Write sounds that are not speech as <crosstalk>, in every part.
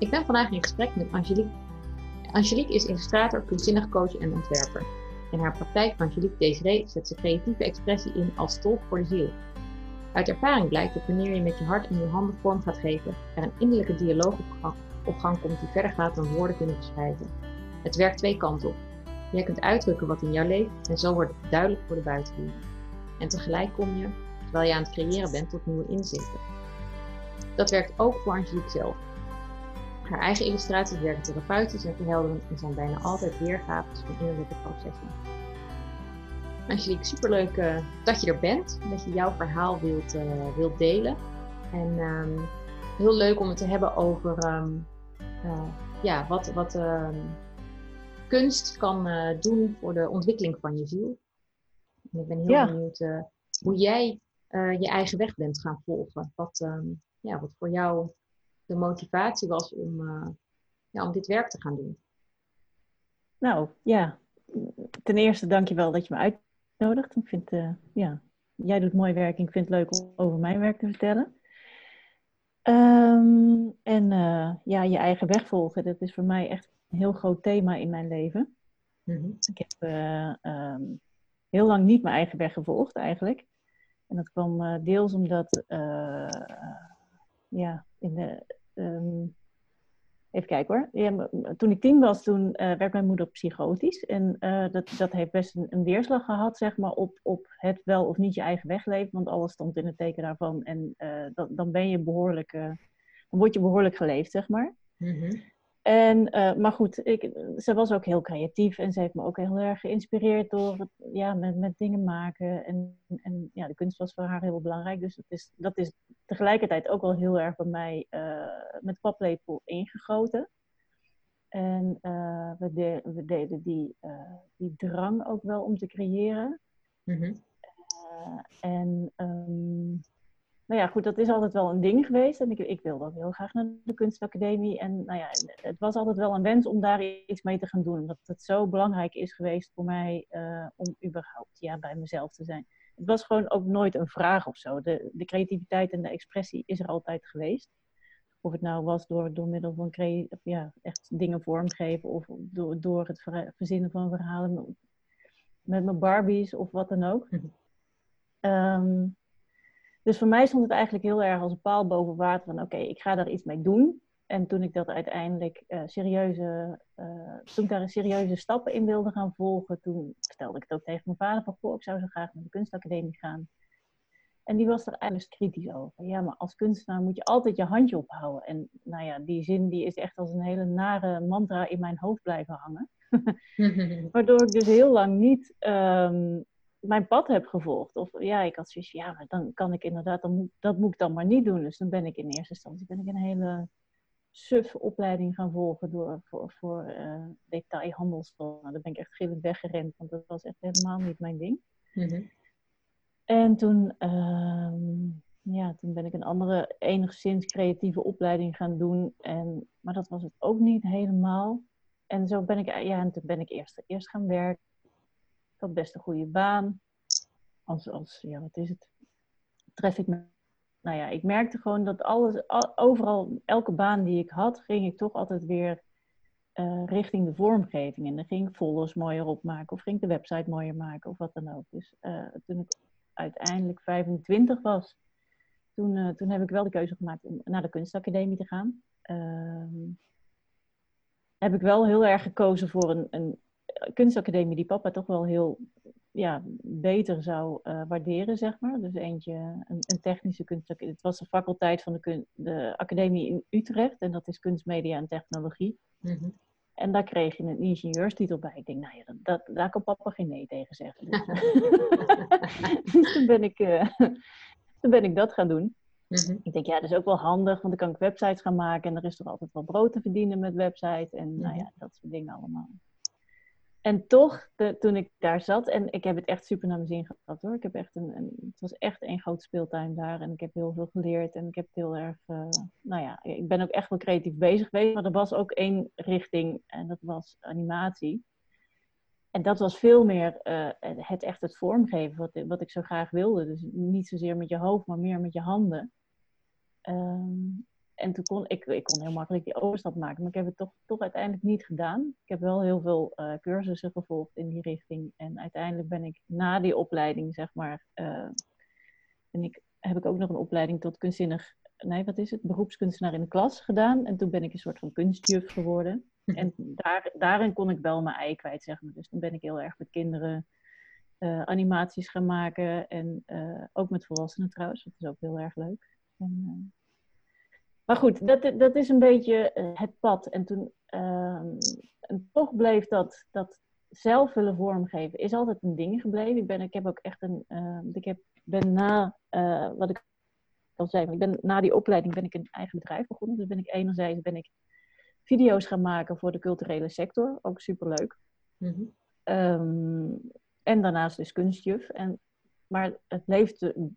Ik ben vandaag in gesprek met Angelique. Angelique is illustrator, kunstzinnig coach en ontwerper. In haar praktijk Angelique Desiree zet ze creatieve expressie in als tolk voor de ziel. Uit ervaring blijkt dat wanneer je met je hart en je handen vorm gaat geven, er een innerlijke dialoog op gang, komt die verder gaat dan woorden kunnen beschrijven. Het werkt twee kanten op. Jij kunt uitdrukken wat in jou leeft en zo wordt het duidelijk voor de buitenwereld. En tegelijk kom je, terwijl je aan het creëren bent, tot nieuwe inzichten. Dat werkt ook voor Angelique zelf. Haar eigen illustraties werken therapeutisch en verhelderend en zijn bijna altijd weergaves van innerlijke processen. Angelique, superleuk uh, dat je er bent, dat je jouw verhaal wilt, uh, wilt delen. En um, heel leuk om het te hebben over um, uh, ja, wat, wat um, kunst kan doen voor de ontwikkeling van je ziel. En ik ben heel ja. benieuwd hoe jij je eigen weg bent gaan volgen. Wat, ja, wat voor jou de motivatie was om, uh, ja, om dit werk te gaan doen? Nou ja, ten eerste dankjewel dat je me uitnodigt. Ik vind, uh, ja, jij doet mooi werk en ik vind het leuk om over mijn werk te vertellen. Um, en uh, ja, je eigen weg volgen, dat is voor mij echt een heel groot thema in mijn leven. Mm -hmm. Ik heb um, heel lang niet mijn eigen weg gevolgd eigenlijk. En dat kwam deels omdat ja, in de, um, even kijken hoor. Ja, toen ik tien was, toen uh, werd mijn moeder psychotisch. En uh, dat, dat heeft best een, weerslag gehad, zeg maar, op, op het wel of niet je eigen weg leven. Want alles stond in het teken daarvan. En uh, dan, dan ben je behoorlijk, dan word je behoorlijk geleefd, zeg maar. -hmm. En, uh, maar goed, ik, ze was ook heel creatief en ze heeft me ook heel erg geïnspireerd door ja, met, met dingen maken. En, en ja, de kunst was voor haar heel belangrijk. Dus dat is, dat is tegelijkertijd ook wel heel erg bij mij uh, met paplepel ingegoten. En uh, we, de, we, deden die, die drang ook wel om te creëren. Mm -hmm. en um, nou ja, goed, dat is altijd wel een ding geweest. En ik, ik wilde ook heel graag naar de kunstacademie. En nou ja, het was altijd wel een wens om daar iets mee te gaan doen. Omdat het zo belangrijk is geweest voor mij uh, om überhaupt ja, bij mezelf te zijn. Het was gewoon ook nooit een vraag of zo. De, de creativiteit en de expressie is er altijd geweest. Of het nou was door, door middel van ja, echt dingen vormgeven. Of door, door het verzinnen van verhalen met mijn Barbies of wat dan ook. Um, <laughs> dus voor mij stond het eigenlijk heel erg als een paal boven water van oké, ik ga daar iets mee doen. En toen ik dat uiteindelijk uh, serieuze, uh, toen ik daar serieuze stappen in wilde gaan volgen, toen vertelde ik het ook tegen mijn vader van goh, ik zou zo graag naar de kunstacademie gaan. En die was er eigenlijk kritisch over. Ja, maar als kunstenaar moet je altijd je handje ophouden. En nou ja, die zin die is echt als een hele nare mantra in mijn hoofd blijven hangen. <laughs> <laughs> Waardoor ik dus heel lang niet um, mijn pad heb gevolgd. Of ja, ik had zoiets ja, maar dan kan ik inderdaad, dan moet, dat moet ik dan maar niet doen. Dus dan ben ik in eerste instantie ben ik een hele suf opleiding gaan volgen door, voor, voor uh, detailhandelstal. Nou, daar ben ik echt gillend weggerend, want dat was echt helemaal niet mijn ding. Mm-hmm. En toen, uh, ja, toen ben ik een andere enigszins creatieve opleiding gaan doen. En, maar dat was het ook niet helemaal. En zo ben ik, ja, en toen ben ik eerst, eerst gaan werken had best een goede baan. Als, als ja, wat is het? Tref ik me. Nou ja, ik merkte gewoon dat alles, overal, elke baan die ik had, ging ik toch altijd weer uh, richting de vormgeving. En dan ging ik folders mooier opmaken, of ging ik de website mooier maken, of wat dan ook. Dus uh, toen ik uiteindelijk 25 was, toen, uh, toen heb ik wel de keuze gemaakt om naar de kunstacademie te gaan. Ehm, heb ik wel heel erg gekozen voor een, een kunstacademie die papa toch wel heel ja, beter zou uh, waarderen, zeg maar. Dus eentje, een, een technische kunstacademie. Het was de faculteit van de, de academie in Utrecht en dat is kunst, media en technologie. Mm -hmm. En daar kreeg je een ingenieurstitel bij. Ik denk, nou ja, dat, daar kan papa geen nee tegen zeggen. Dus, <laughs> <laughs> dus toen, ben ik, uh, toen ben ik dat gaan doen. Mhm. Ik denk, ja, dat is ook wel handig, want dan kan ik websites gaan maken en er is toch altijd wel brood te verdienen met websites en nou ja, dat soort dingen allemaal. En toch, de, toen ik daar zat, en ik heb het echt super naar mijn zin gehad hoor. Ik heb echt een, het was echt een groot speeltuin daar. En ik heb heel veel geleerd. En ik heb heel erg, uh, nou ja, ik ben ook echt wel creatief bezig geweest. Maar er was ook één richting en dat was animatie. En dat was veel meer uh, het echt het vormgeven wat, wat ik zo graag wilde. Dus niet zozeer met je hoofd, maar meer met je handen. Um, en toen kon ik, ik kon heel makkelijk die overstap maken, maar ik heb het toch, toch uiteindelijk niet gedaan. Ik heb wel heel veel uh, cursussen gevolgd in die richting. En uiteindelijk ben ik na die opleiding, zeg maar, uh, en ik, heb ik ook nog een opleiding tot kunstzinnig, nee, wat is het, beroepskunstenaar in de klas gedaan. En toen ben ik een soort van kunstjuf geworden. Hm. En daar, daarin kon ik wel mijn ei kwijt, zeg maar. Dus toen ben ik heel erg met kinderen uh, animaties gaan maken. En ook met volwassenen trouwens, dat is ook heel erg leuk. En, maar goed, dat, dat is een beetje eh, het pad. En toen uh, en toch bleef dat, dat zelf willen vormgeven, is altijd een ding gebleven. Ik, ben, ik heb ook echt een. Uh, ik heb, ben na, uh, wat ik al zei, ik ben, na die opleiding ben ik een eigen bedrijf begonnen. Dus ben ik enerzijds ben ik video's gaan maken voor de culturele sector, ook superleuk. Mm um, en daarnaast dus kunstjuf. En, maar het leefde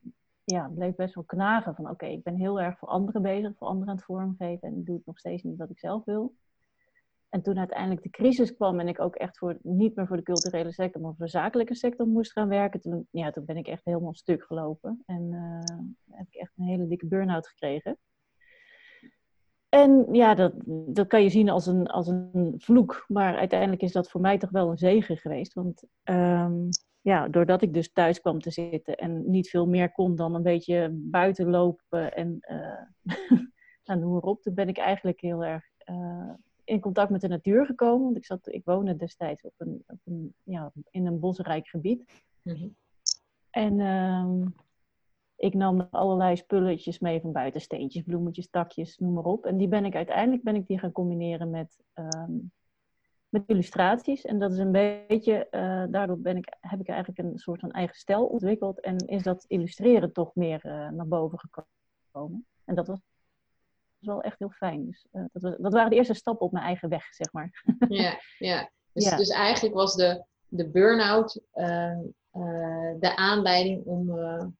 ja, bleef best wel knagen van oké, ik ben heel erg voor anderen bezig, voor anderen aan het vormgeven en doe het nog steeds niet wat ik zelf wil. En toen uiteindelijk de crisis kwam en ik ook echt voor, niet meer voor de culturele sector, maar voor de zakelijke sector moest gaan werken, toen, ja, toen ben ik echt helemaal stuk gelopen. En uh, heb ik echt een hele dikke burn-out gekregen. En ja, dat, dat kan je zien als een, als een vloek. Maar uiteindelijk is dat voor mij toch wel een zegen geweest. Want um, ja, doordat ik dus thuis kwam te zitten en niet veel meer kon dan een beetje buiten lopen en uh, noem maar op, toen ben ik eigenlijk heel erg uh, in contact met de natuur gekomen. Want ik, zat, ik woonde destijds op een, op een, ja, in een bosrijk gebied. Mm En uh, ik nam allerlei spulletjes mee van buiten, steentjes, bloemetjes, takjes, noem maar op. En die ben ik uiteindelijk ben ik die gaan combineren met um, met illustraties. En dat is een beetje, uh, daardoor ben ik, heb ik eigenlijk een soort van eigen stijl ontwikkeld. En is dat illustreren toch meer uh, naar boven gekomen. En dat was wel echt heel fijn. Dus, uh, dat, was, dat waren de eerste stappen op mijn eigen weg, zeg maar. Ja, ja. <laughs> Dus, ja. dus eigenlijk was de, de burn-out de aanleiding om, om...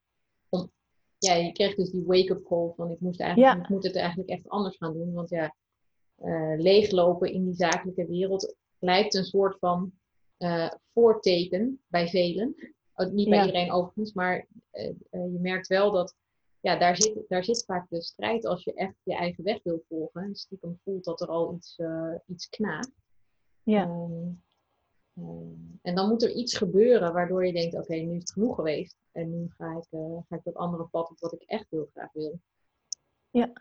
Ja, je kreeg dus die wake-up call van ik moest eigenlijk, ja. ik moet het eigenlijk echt anders gaan doen. Want ja, leeglopen in die zakelijke wereld lijkt een soort van uh, voorteken bij velen. Oh, niet bij iedereen overigens, maar uh, je merkt wel dat ja, daar, zit, daar zit vaak de strijd als je echt je eigen weg wil volgen. En stiekem voelt dat er al iets, iets knaagt. Ja. Um, um, en dan moet er iets gebeuren waardoor je denkt, oké, okay, nu is het genoeg geweest. En nu ga ik, ga ik dat andere pad op wat ik echt heel graag wil. Ja,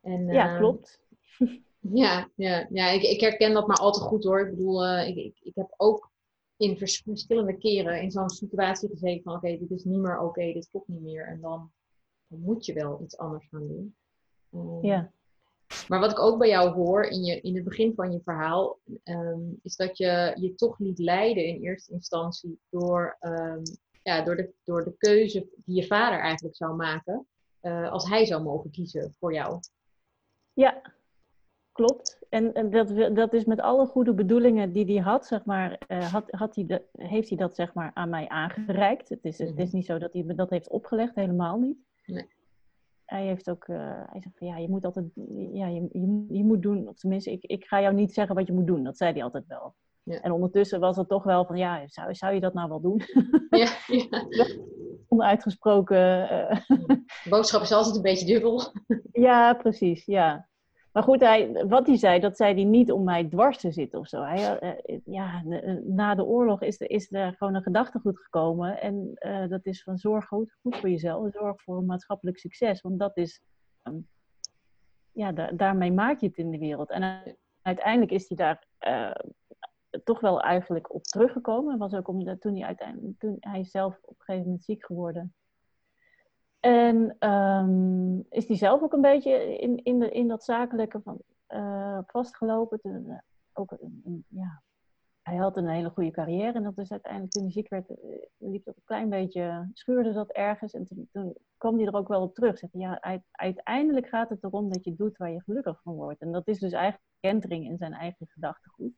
en, ja ehm, klopt. <laughs> Ja, ja, ja ik, ik herken dat maar al te goed hoor. Ik bedoel, uh, ik, ik, ik heb ook in verschillende keren in zo'n situatie gezeten van oké, dit is niet meer oké, dit klopt niet meer. En dan, dan, moet je wel iets anders gaan doen. Um, ja. Maar wat ik ook bij jou hoor in, je, in het begin van je verhaal, um, is dat je je toch niet leiden in eerste instantie door, um, ja, door, de, door de keuze die je vader eigenlijk zou maken, uh, als hij zou mogen kiezen voor jou. Ja, klopt. En, en dat, dat is met alle goede bedoelingen die hij had, zeg maar, uh, had, had hij de, heeft hij dat zeg maar aan mij aangereikt. Het is, het is mhm. niet zo dat hij me dat heeft opgelegd, helemaal niet. Nee. Hij heeft ook, uh, hij zegt van ja, je moet altijd, ja, je, je, je, moet doen, of tenminste, ik, ik ga jou niet zeggen wat je moet doen. Dat zei hij altijd wel. Ja. En ondertussen was het toch wel van, ja, zou, zou je dat nou wel doen? <laughs> Ja, ja. <laughs> Onuitgesproken. Uh... Boodschap is altijd een beetje dubbel. <laughs> ja, precies, ja. Maar goed, hij, wat hij zei, dat zei hij niet om mij dwars te zitten of zo. Hij, uh, ja, na de oorlog is er, is er gewoon een gedachtegoed gekomen. En dat is van zorg goed, goed voor jezelf, zorg voor maatschappelijk succes. Want dat is, um, ja, da daarmee maak je het in de wereld. En uiteindelijk is hij daar toch wel eigenlijk op teruggekomen. Was ook omdat toen hij uiteindelijk, toen hij zelf op een gegeven moment ziek geworden en um, is die zelf ook een beetje in, in, de, in dat zakelijke van, uh, vastgelopen. Uh, ook, ja, hij had een hele goede carrière en dat is uiteindelijk toen hij ziek werd, liep dat een klein beetje, schuurde dat ergens. En toen, kwam hij er ook wel op terug. Ja, uiteindelijk gaat het erom dat je doet waar je gelukkig van wordt. En dat is dus eigenlijk kentering in zijn eigen gedachtegoed.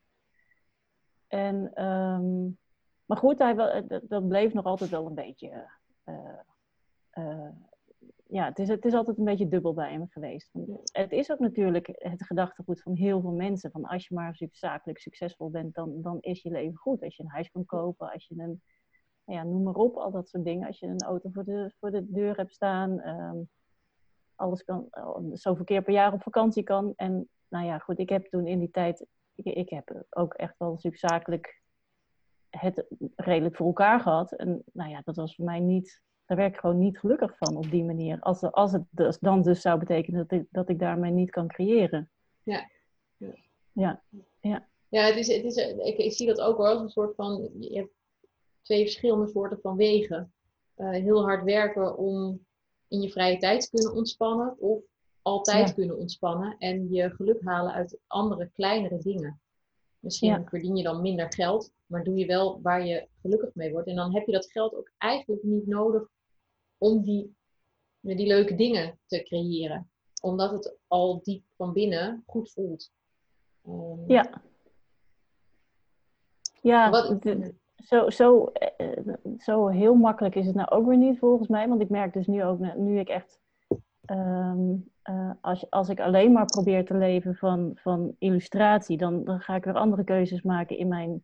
En, ehm, maar goed, hij, dat, dat bleef nog altijd wel een beetje uh, ja, het is, het is altijd een beetje dubbel bij hem geweest. Het is ook natuurlijk het gedachtegoed van heel veel mensen. Van als je maar zakelijk succesvol bent, dan, dan is je leven goed. Als je een huis kan kopen, als je een, ja, noem maar op, al dat soort dingen. Als je een auto voor de, voor de deur hebt staan, ehm, alles kan, zoveel keer per jaar op vakantie kan. En nou ja, goed, ik heb toen in die tijd, ik, ik heb ook echt wel zakelijk het redelijk voor elkaar gehad. En nou ja, dat was voor mij niet daar werd ik gewoon niet gelukkig van op die manier. Als, als het dus, dan dus zou betekenen dat ik, dat ik daarmee niet kan creëren. Ja. Ja. Ja, ja. het is, het is, ik, ik zie dat ook hoor, als een soort van, je hebt twee verschillende soorten van wegen. Uh, heel hard werken om in je vrije tijd te kunnen ontspannen of altijd kunnen ontspannen en je geluk halen uit andere kleinere dingen. Misschien verdien je dan minder geld, maar doe je wel waar je gelukkig mee wordt. En dan heb je dat geld ook eigenlijk niet nodig om die, die leuke dingen te creëren. Omdat het al diep van binnen goed voelt. Um, ja. Ja, wat, zo, zo, eh, zo heel makkelijk is het nou ook weer niet volgens mij. Want ik merk dus nu ook, nu ik echt um, uh, als, als ik alleen maar probeer te leven van, van illustratie, dan, dan ga ik weer andere keuzes maken in mijn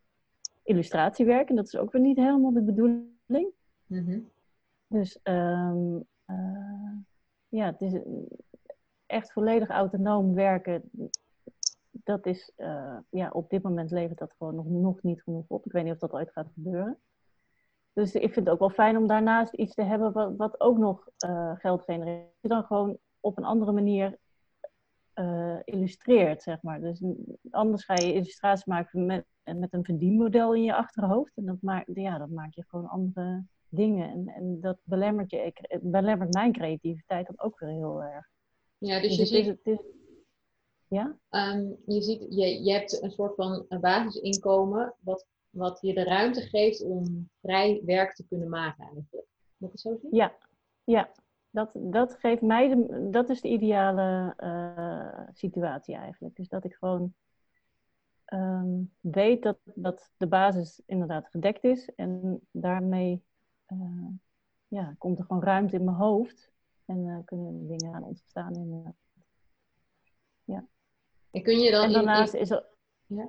illustratiewerk. En dat is ook weer niet helemaal de bedoeling. Mm Dus um, uh, ja, het is echt volledig autonoom werken. Dat is, uh, ja, op dit moment levert dat gewoon nog, nog niet genoeg op. Ik weet niet of dat ooit gaat gebeuren. Dus ik vind het ook wel fijn om daarnaast iets te hebben wat, wat ook nog uh, geld genereert. Dan gewoon op een andere manier uh, illustreert, zeg maar. Dus anders ga je illustraties maken met, met een verdienmodel in je achterhoofd. En dat maakt, ja, dat maakt je gewoon andere dingen. En, en dat belemmert, je, belemmert mijn creativiteit dan ook weer heel erg. Ja, dus, dus je ziet... Is, ja? Um, je ziet, je, je hebt een soort van een basisinkomen wat, wat je de ruimte geeft om vrij werk te kunnen maken eigenlijk. Moet ik het zo zien? Ja, ja dat, dat geeft mij, de, dat is de ideale uh, situatie eigenlijk. Dus dat ik gewoon um, weet dat, dat de basis inderdaad gedekt is. En daarmee uh, ja, komt er gewoon ruimte in mijn hoofd. En uh, kunnen dingen aan ontstaan. In, ja. En kun je dan... En daarnaast is er... Ja?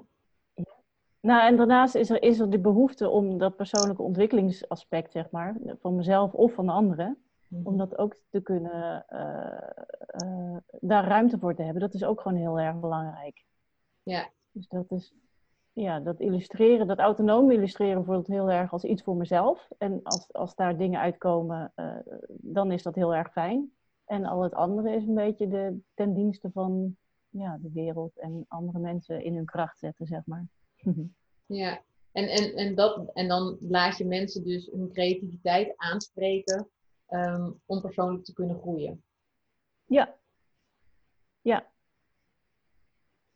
Nou, en daarnaast is er, is er de behoefte om dat persoonlijke ontwikkelingsaspect, zeg maar, van mezelf of van de anderen. Om dat ook te kunnen, uh, daar ruimte voor te hebben, dat is ook gewoon heel erg belangrijk. Ja. Dus dat is, ja, dat illustreren, dat autonoom illustreren voelt heel erg als iets voor mezelf. En als, als daar dingen uitkomen, uh, dan is dat heel erg fijn. En al het andere is een beetje de, ten dienste van ja, de wereld en andere mensen in hun kracht zetten, zeg maar. <laughs> ja, en, en, en, dat, en dan laat je mensen dus hun creativiteit aanspreken um, om persoonlijk te kunnen groeien. Ja. Ja.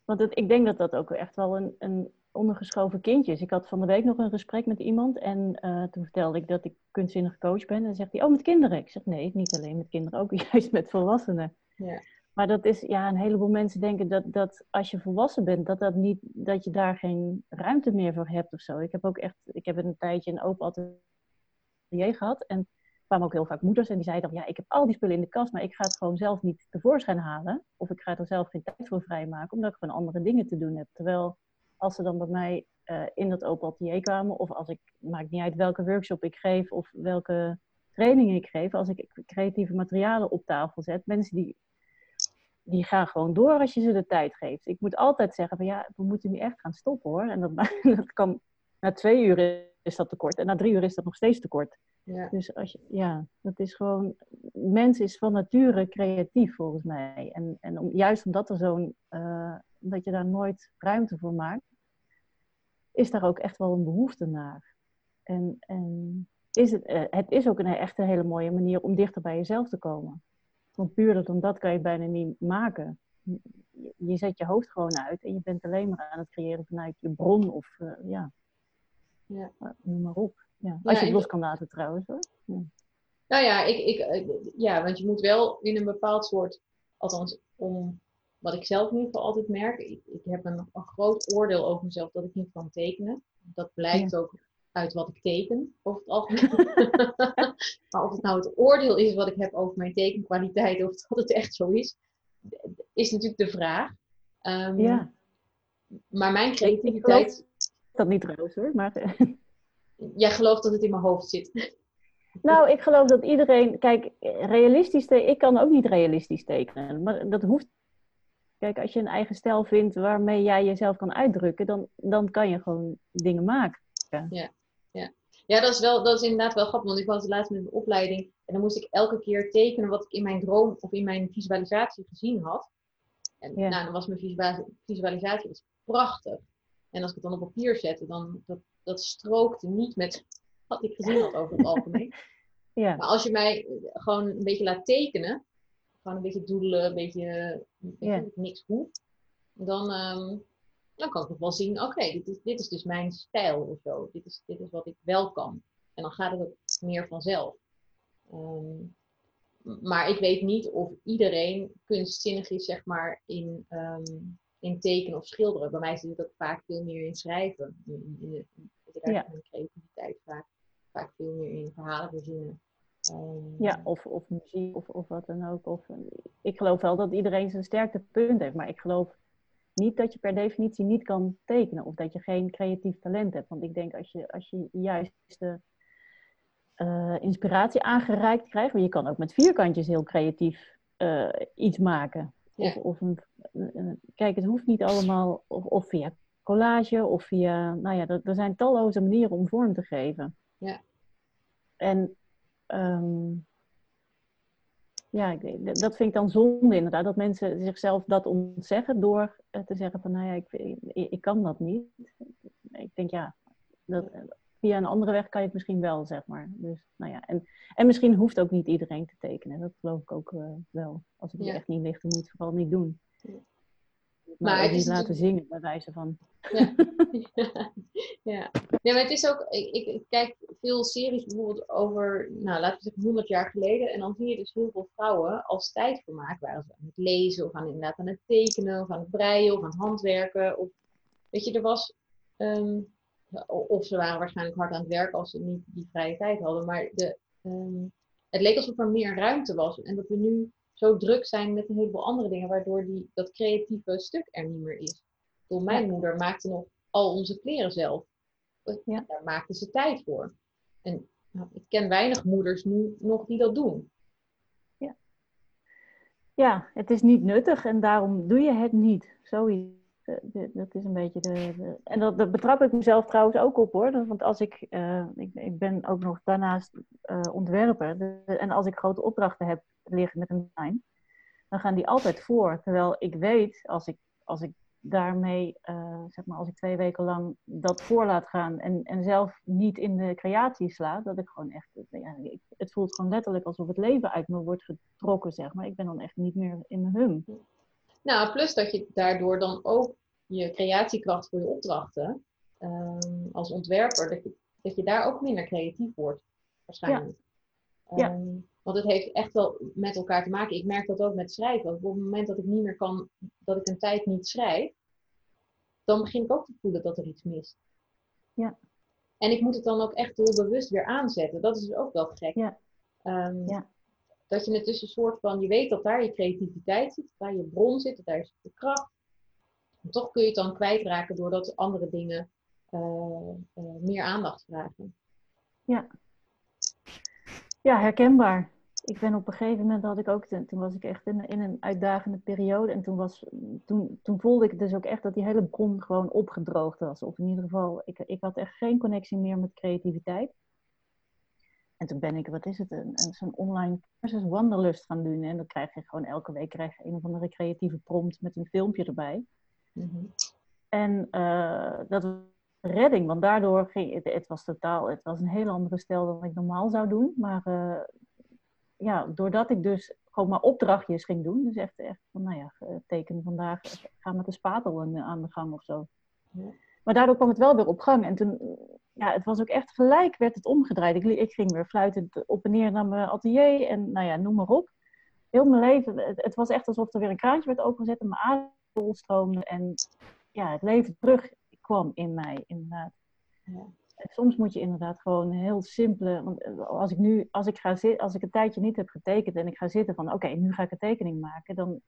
Want het, ik denk dat dat ook echt wel een, een ondergeschoven kindje is. Ik had van de week nog een gesprek met iemand en uh, toen vertelde ik dat ik kunstzinnig coach ben. En dan zegt hij, oh, met kinderen. Ik zeg, nee, niet alleen met kinderen, ook <laughs> juist met volwassenen. Ja. Maar dat is, ja, een heleboel mensen denken dat, dat als je volwassen bent, dat, dat, niet, dat je daar geen ruimte meer voor hebt of zo. Ik heb ook echt, ik heb een tijdje een open atelier gehad en kwamen ook heel vaak moeders en die zeiden dan, ja, ik heb al die spullen in de kast, maar ik ga het gewoon zelf niet tevoorschijn halen. Of ik ga er zelf geen tijd voor vrijmaken, omdat ik gewoon andere dingen te doen heb. Terwijl als ze dan bij mij uh, in dat open atelier kwamen, of als ik, maakt niet uit welke workshop ik geef of welke trainingen ik geef, als ik creatieve materialen op tafel zet, mensen die, die gaan gewoon door als je ze de tijd geeft. Ik moet altijd zeggen van ja, we moeten nu echt gaan stoppen hoor. En dat, <laughs> dat kan na twee uur is dat tekort en na drie uur is dat nog steeds tekort. Ja. Dus als je, ja, dat is gewoon, mens is van nature creatief volgens mij. En, en om, juist omdat er zo'n, uh, dat je daar nooit ruimte voor maakt, is daar ook echt wel een behoefte naar. En, en is het, uh, het is ook een echt een hele mooie manier om dichter bij jezelf te komen. Want puur dan dat kan je bijna niet maken. je zet je hoofd gewoon uit en je bent alleen maar aan het creëren vanuit je bron of uh, ja, ja. noem maar op. Ja. Als je het los kan laten trouwens hoor. Ja. Nou ja, ik, ik, ja, want je moet wel in een bepaald soort, althans om wat ik zelf in ieder geval altijd merk, ik, ik heb een, een, groot oordeel over mezelf dat ik niet kan tekenen. Dat blijkt ook uit wat ik teken, over het algemeen. <laughs> maar of het nou het oordeel is wat ik heb over mijn tekenkwaliteit, of dat het echt zo is, is natuurlijk de vraag. Um, ja. Maar mijn creativiteit. Dat niet trouwens hoor, maar. <laughs> Jij gelooft dat het in mijn hoofd zit. <laughs> Nou, ik geloof dat iedereen. Kijk, realistisch tekenen. Ik kan ook niet realistisch tekenen. Maar dat hoeft. Kijk, als je een eigen stijl vindt waarmee jij jezelf kan uitdrukken, dan, dan kan je gewoon dingen maken. Ja. Ja, ja dat, is wel, dat is inderdaad wel grappig, want ik was laatst met een opleiding en dan moest ik elke keer tekenen wat ik in mijn droom of in mijn visualisatie gezien had. En nou, dan was mijn visualisatie dus prachtig. En als ik het dan op papier zette, dan dat, dat strookte niet met wat ik gezien had over het algemeen. <laughs> Ja. Maar als je mij gewoon een beetje laat tekenen, gewoon een beetje doelen, een beetje, niks hoe, dan, um, dan kan ik nog wel zien, oké, dit, is, dit is dus mijn stijl of zo. Dit is, dit is wat ik wel kan. En dan gaat het ook meer vanzelf. Ehm, maar ik weet niet of iedereen kunstzinnig is, zeg maar, in, um, in tekenen of schilderen. Bij mij zit het ook vaak veel meer in schrijven. In, in, in, in ja. creativiteit vaak, vaak veel meer in verhalen verzinnen. Um, ja, of, of muziek of, of wat dan ook. Of, ik geloof wel dat iedereen zijn sterke punt heeft, maar ik geloof niet dat je per definitie niet kan tekenen of dat je geen creatief talent hebt. Want ik denk als je, als je juist de uh, inspiratie aangereikt krijgt, maar je kan ook met vierkantjes heel creatief uh, iets maken. Of, of een, kijk, het hoeft niet allemaal, of, of, via collage of via, nou ja, er, er zijn talloze manieren om vorm te geven. Ja. En um, ja, dat vind ik dan zonde inderdaad, dat mensen zichzelf dat ontzeggen door eh, te zeggen van, nou ja, ik, ik, kan dat niet. Ik denk, ja, dat, via een andere weg kan je het misschien wel, zeg maar. Dus, nou ja, en, en misschien hoeft ook niet iedereen te tekenen. Dat geloof ik ook uh, wel. Als het ja. echt niet ligt, dan moet je het vooral niet doen. Maar, maar het niet laten zingen, bij wijze van. Ja. <laughs> <laughs> ja. ja, maar het is ook, ik, ik, kijk veel series bijvoorbeeld over, nou laten we zeggen 100 jaar geleden. En dan zie je dus heel veel vrouwen als tijdvermaak waren ze aan het lezen of aan, inderdaad aan het tekenen of aan het breien of aan het handwerken. Of, weet je, er was, um, of ze waren waarschijnlijk hard aan het werk als ze niet die vrije tijd hadden. Maar de, um, het leek alsof er meer ruimte was en dat we nu zo druk zijn met een heleboel andere dingen, waardoor die, dat creatieve stuk er niet meer is. Door mijn moeder maakte nog al onze kleren zelf. Ja. Daar maakte ze tijd voor. En nou, ik ken weinig moeders nu nog die dat doen. Ja. ja, het is niet nuttig en daarom doe je het niet. Zoiets. Dat is een beetje de. en dat, dat, betrap ik mezelf trouwens ook op hoor. Want als ik. Uh, ik, ik, ben ook nog daarnaast uh, ontwerper. en als ik grote opdrachten heb liggen met een design, dan gaan die altijd voor. Terwijl ik weet, als ik, als ik daarmee, zeg maar, als ik twee weken lang dat voor laat gaan en, en zelf niet in de creatie sla, dat ik gewoon echt, ja, het voelt gewoon letterlijk alsof het leven uit me wordt getrokken, zeg maar. Ik ben dan echt niet meer in mijn hum. Nou, plus dat je daardoor dan ook je creatiekracht voor je opdrachten, um, als ontwerper, dat je, dat je daar ook minder creatief wordt, waarschijnlijk. Ja. Um, ja. Want het heeft echt wel met elkaar te maken. Ik merk dat ook met schrijven. Op het moment dat ik niet meer kan, dat ik een tijd niet schrijf, dan begin ik ook te voelen dat er iets mist. Ja. En ik moet het dan ook echt heel bewust weer aanzetten. Dat is dus ook wel gek. Ja. Um, ja. Dat je het dus een soort van, je weet dat daar je creativiteit zit, daar je bron zit, dat daar is de kracht. Toch kun je het dan kwijtraken doordat andere dingen uh, uh, meer aandacht vragen. Ja. Ja, herkenbaar ik ben op een gegeven moment had ik ook, toen was ik echt in, in een uitdagende periode. En toen, was, toen, toen voelde ik dus ook echt dat die hele bron gewoon opgedroogd was. Of in ieder geval, ik, ik had echt geen connectie meer met creativiteit. En toen ben ik, wat is het, een, een, zo'n online cursus Wanderlust gaan doen. En dan krijg je gewoon elke week krijg je een of andere creatieve prompt met een filmpje erbij. Mm En uh, dat was redding, want daardoor ging het, het was totaal, het was een hele andere stijl dan ik normaal zou doen. Maar uh, ja, doordat ik dus gewoon maar opdrachtjes ging doen. Dus echt, echt van, nou ja, teken vandaag, ga met de spatel aan de gang of zo. Ja. Maar daardoor kwam het wel weer op gang. En toen, ja, het was ook echt gelijk, werd het omgedraaid. Ik, ik ging weer fluitend op en neer naar mijn atelier en nou ja, noem maar op. Heel mijn leven, het, was echt alsof er weer een kraantje werd opengezet en mijn adem stroomde. En ja, het leven terug kwam in mij, inderdaad. Ja. Soms moet je inderdaad gewoon heel simpele. Want eh, als ik nu, als ik ga zitten, als ik een tijdje niet heb getekend en ik ga zitten van oké, nu ga ik een tekening maken, dan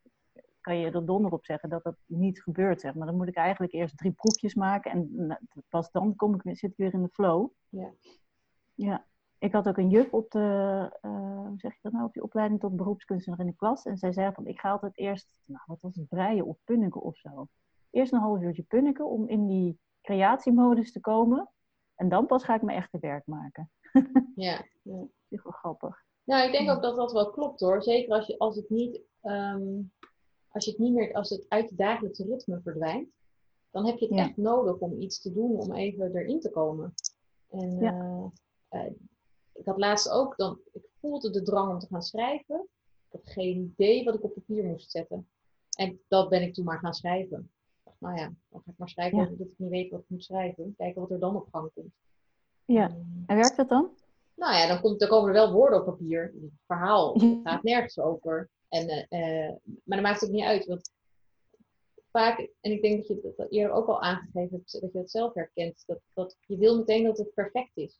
kan je er donder op zeggen dat dat niet gebeurt. Zeg maar dan moet ik eigenlijk eerst drie proefjes maken en nou, pas dan kom ik, zit ik weer in de flow. Ja. ja. Ik had ook een juf op de, uh, hoe zeg je dat nou, op die opleiding tot beroepskunstenaar in de klas. En zij zei van, ik ga altijd eerst, nou wat was het, breien of punniken of zo. Eerst een half uurtje punniken om in die creatiemodus te komen. En dan pas ga ik mijn echte werk maken. <laughs> ja. ja. Dat is wel grappig. Nou, ik denk ook dat dat wel klopt hoor. Zeker als, je, als het niet ehm, als je het niet meer, als het uit het dagelijkse ritme verdwijnt, dan heb je het echt nodig om iets te doen om even erin te komen. En ja. uh, ik had laatst ook, dan, ik voelde de drang om te gaan schrijven. Ik had geen idee wat ik op papier moest zetten. En dat ben ik toen maar gaan schrijven. Ik dacht, nou ja, dan ga ik maar schrijven ja. dat ik niet weet wat ik moet schrijven. Kijken wat er dan op gang komt. Ja, en werkt dat dan? Nou ja, dan, komt, dan komen er wel woorden op papier. Het verhaal <laughs> gaat nergens over. En, uh, maar dat maakt het ook niet uit. Want vaak, en ik denk dat je dat eerder ook al aangegeven hebt, dat je dat zelf herkent, dat, dat je wil meteen dat het perfect is.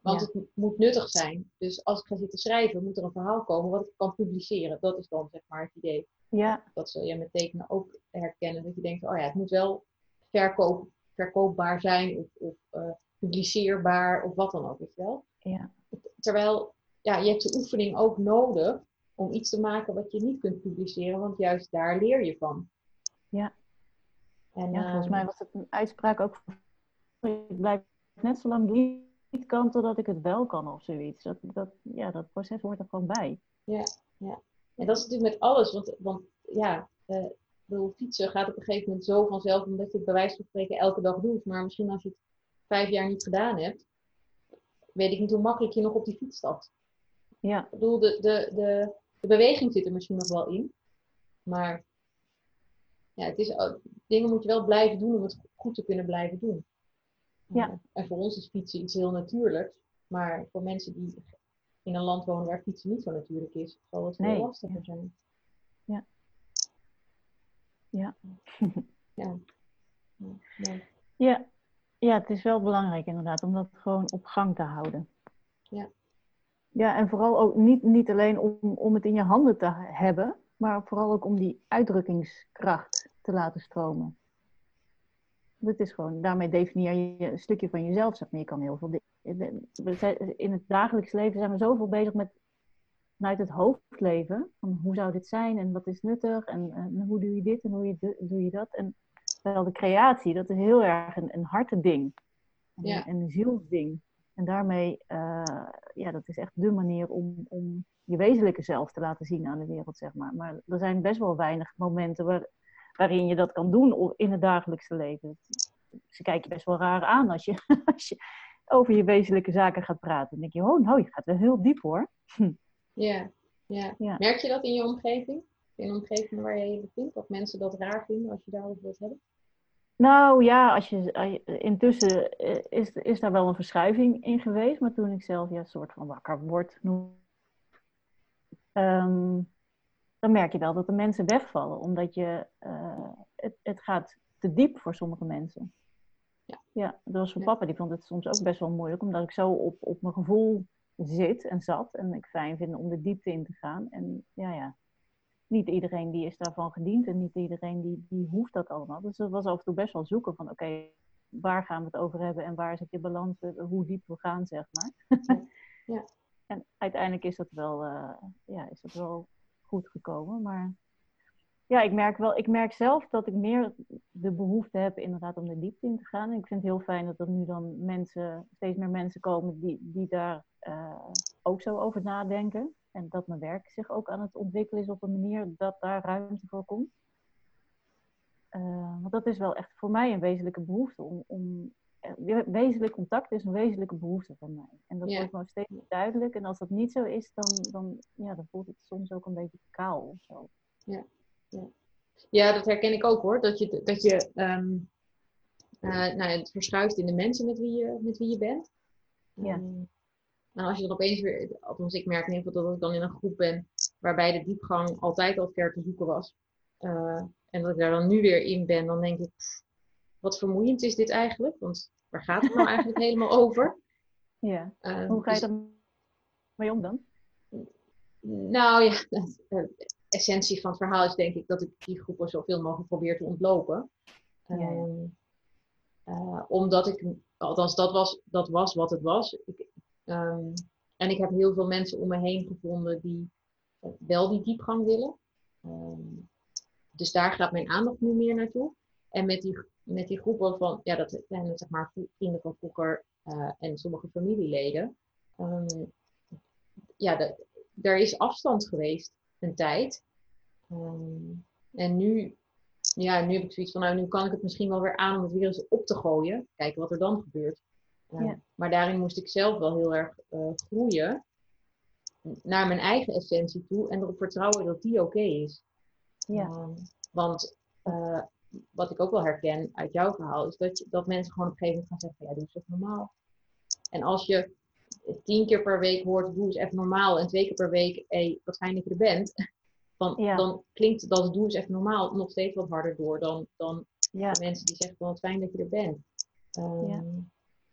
Want het moet nuttig zijn. Dus als ik ga zitten schrijven, moet er een verhaal komen wat ik kan publiceren. Dat is dan zeg maar het idee. Ja. Dat zul je met tekenen ook herkennen. Dat je denkt, oh ja, het moet wel verkoop, verkoopbaar zijn of, of uh, publiceerbaar of wat dan ook, weet je wel. Ja. Terwijl, ja, je hebt de oefening ook nodig om iets te maken wat je niet kunt publiceren, want juist daar leer je van. Ja. En, ja, volgens mij ehm, was het een uitspraak ook ik blijf net zo lang niet kan totdat ik het wel kan of zoiets. Dat, dat, ja, dat proces hoort er gewoon bij. Ja, ja. En dat is natuurlijk met alles, want, want ja, uh, bedoel, fietsen gaat op een gegeven moment zo vanzelf, omdat je het bij wijze van spreken elke dag doet. Maar misschien als je het vijf jaar niet gedaan hebt, weet ik niet hoe makkelijk je nog op die fiets stapt. Ja. Ik bedoel, de, de, de, de beweging zit er misschien nog wel in. Maar ja, het is, dingen moet je wel blijven doen om het goed te kunnen blijven doen. Ja. En voor ons is fietsen iets heel natuurlijks. Maar voor mensen die in een land wonen waar fietsen niet zo natuurlijk is, zal het veel lastiger zijn. Ja. Ja. ja. <laughs> Ja. ja. Ja, het is wel belangrijk inderdaad om dat gewoon op gang te houden. Ja. Ja, en vooral ook niet, niet alleen om, om het in je handen te hebben, maar vooral ook om die uitdrukkingskracht te laten stromen. Dat is gewoon, daarmee definieer je een stukje van jezelf. Zeg maar. Je kan heel veel In het dagelijks leven zijn we zoveel bezig met vanuit het hoofdleven. Van hoe zou dit zijn en wat is nuttig en, en hoe doe je dit en hoe je, doe je dat. En terwijl de creatie, dat is heel erg een, een hartending. Ja. Een, een zielsding. En daarmee, uh, ja, dat is echt de manier om, om je wezenlijke zelf te laten zien aan de wereld, zeg maar. Maar er zijn best wel weinig momenten waar, waarin je dat kan doen in het dagelijkse leven. Ze kijken je best wel raar aan als je, <laughs> als je over je wezenlijke zaken gaat praten. Dan denk je, oh nou, je gaat wel heel diep hoor. <laughs> Ja, ja. ja. Merk je dat in je omgeving? In de omgeving waar je je bevindt? Dat mensen dat raar vinden als je daarover wilt hebben? Nou ja, als je, intussen eh, is, is daar wel een verschuiving in geweest. Maar toen ik zelf ja, een soort van wakker word, um, dan merk je wel dat de mensen wegvallen. Omdat je, uh, het, het gaat te diep voor sommige mensen. Ja, ja dat was voor papa, die vond het soms ook best wel moeilijk. Omdat ik zo op, op mijn gevoel zit en zat. En ik fijn vind om de diepte in te gaan. En ja, ja, niet iedereen die is daarvan gediend en niet iedereen die, die hoeft dat allemaal. Dus het was af en toe best wel zoeken van oké, waar gaan we het over hebben en waar zit je balans, eh, hoe diep we gaan, zeg maar. Ja. <laughs> en uiteindelijk is dat wel, uh, ja, is dat wel goed gekomen. Maar ja, ik merk wel, ik merk zelf dat ik meer de behoefte heb inderdaad om de diepte in te gaan. En ik vind het heel fijn dat er nu dan mensen, steeds meer mensen komen die, die daar uh, ook zo over nadenken. En dat mijn werk zich ook aan het ontwikkelen is op een manier dat daar ruimte voor komt. Uh, want dat is wel echt voor mij een wezenlijke behoefte om, om eh, wezenlijk contact is een wezenlijke behoefte van mij. En dat wordt gewoon steeds duidelijk. En als dat niet zo is, dan, dan, ja, dan voelt het soms ook een beetje kaal of zo. Ja, ja. ja dat herken ik ook hoor. Dat je, dat je um, nou, het verschuift in de mensen met wie je, met wie je bent. Ja. Um, en als je dan opeens weer, althans ik merk in ieder geval dat ik dan in een groep ben waarbij de diepgang altijd al ver te zoeken was. Uh, en dat ik daar dan nu weer in ben, dan denk ik, wat vermoeiend is dit eigenlijk? Want waar gaat het nou <laughs> eigenlijk helemaal over? Ja. Uh, Hoe ga je dus, mee om dan? Nou ja, <laughs> de essentie van het verhaal is denk ik dat ik die groepen zoveel mogelijk probeer te ontlopen. Ja. Uh, omdat ik, althans dat was, dat was wat het was. Ik, um, en ik heb heel veel mensen om me heen gevonden die wel die diepgang willen. Um, dus daar gaat mijn aandacht nu meer naartoe. En met die, met die groepen van, ja, dat zijn zeg maar vrienden van vroeger uh, en sommige familieleden. Um, ja, de, er is afstand geweest een tijd. En nu, ja, nu heb ik zoiets van, nou, nu kan ik het misschien wel weer aan om het weer eens op te gooien. Kijken wat er dan gebeurt. Ja. Maar daarin moest ik zelf wel heel erg uh, groeien naar mijn eigen essentie toe en erop vertrouwen dat die oké okay is. Ja. Um, want uh, wat ik ook wel herken uit jouw verhaal, is dat, je, dat mensen gewoon op een gegeven moment gaan zeggen, ja, doe eens even normaal. En als je tien keer per week hoort, doe eens even normaal, en twee keer per week, hé, hey, wat fijn dat je er bent, dan, ja. dan klinkt dat doe eens even normaal nog steeds wat harder door dan, dan ja. de mensen die zeggen, wat fijn dat je er bent. Um, ja.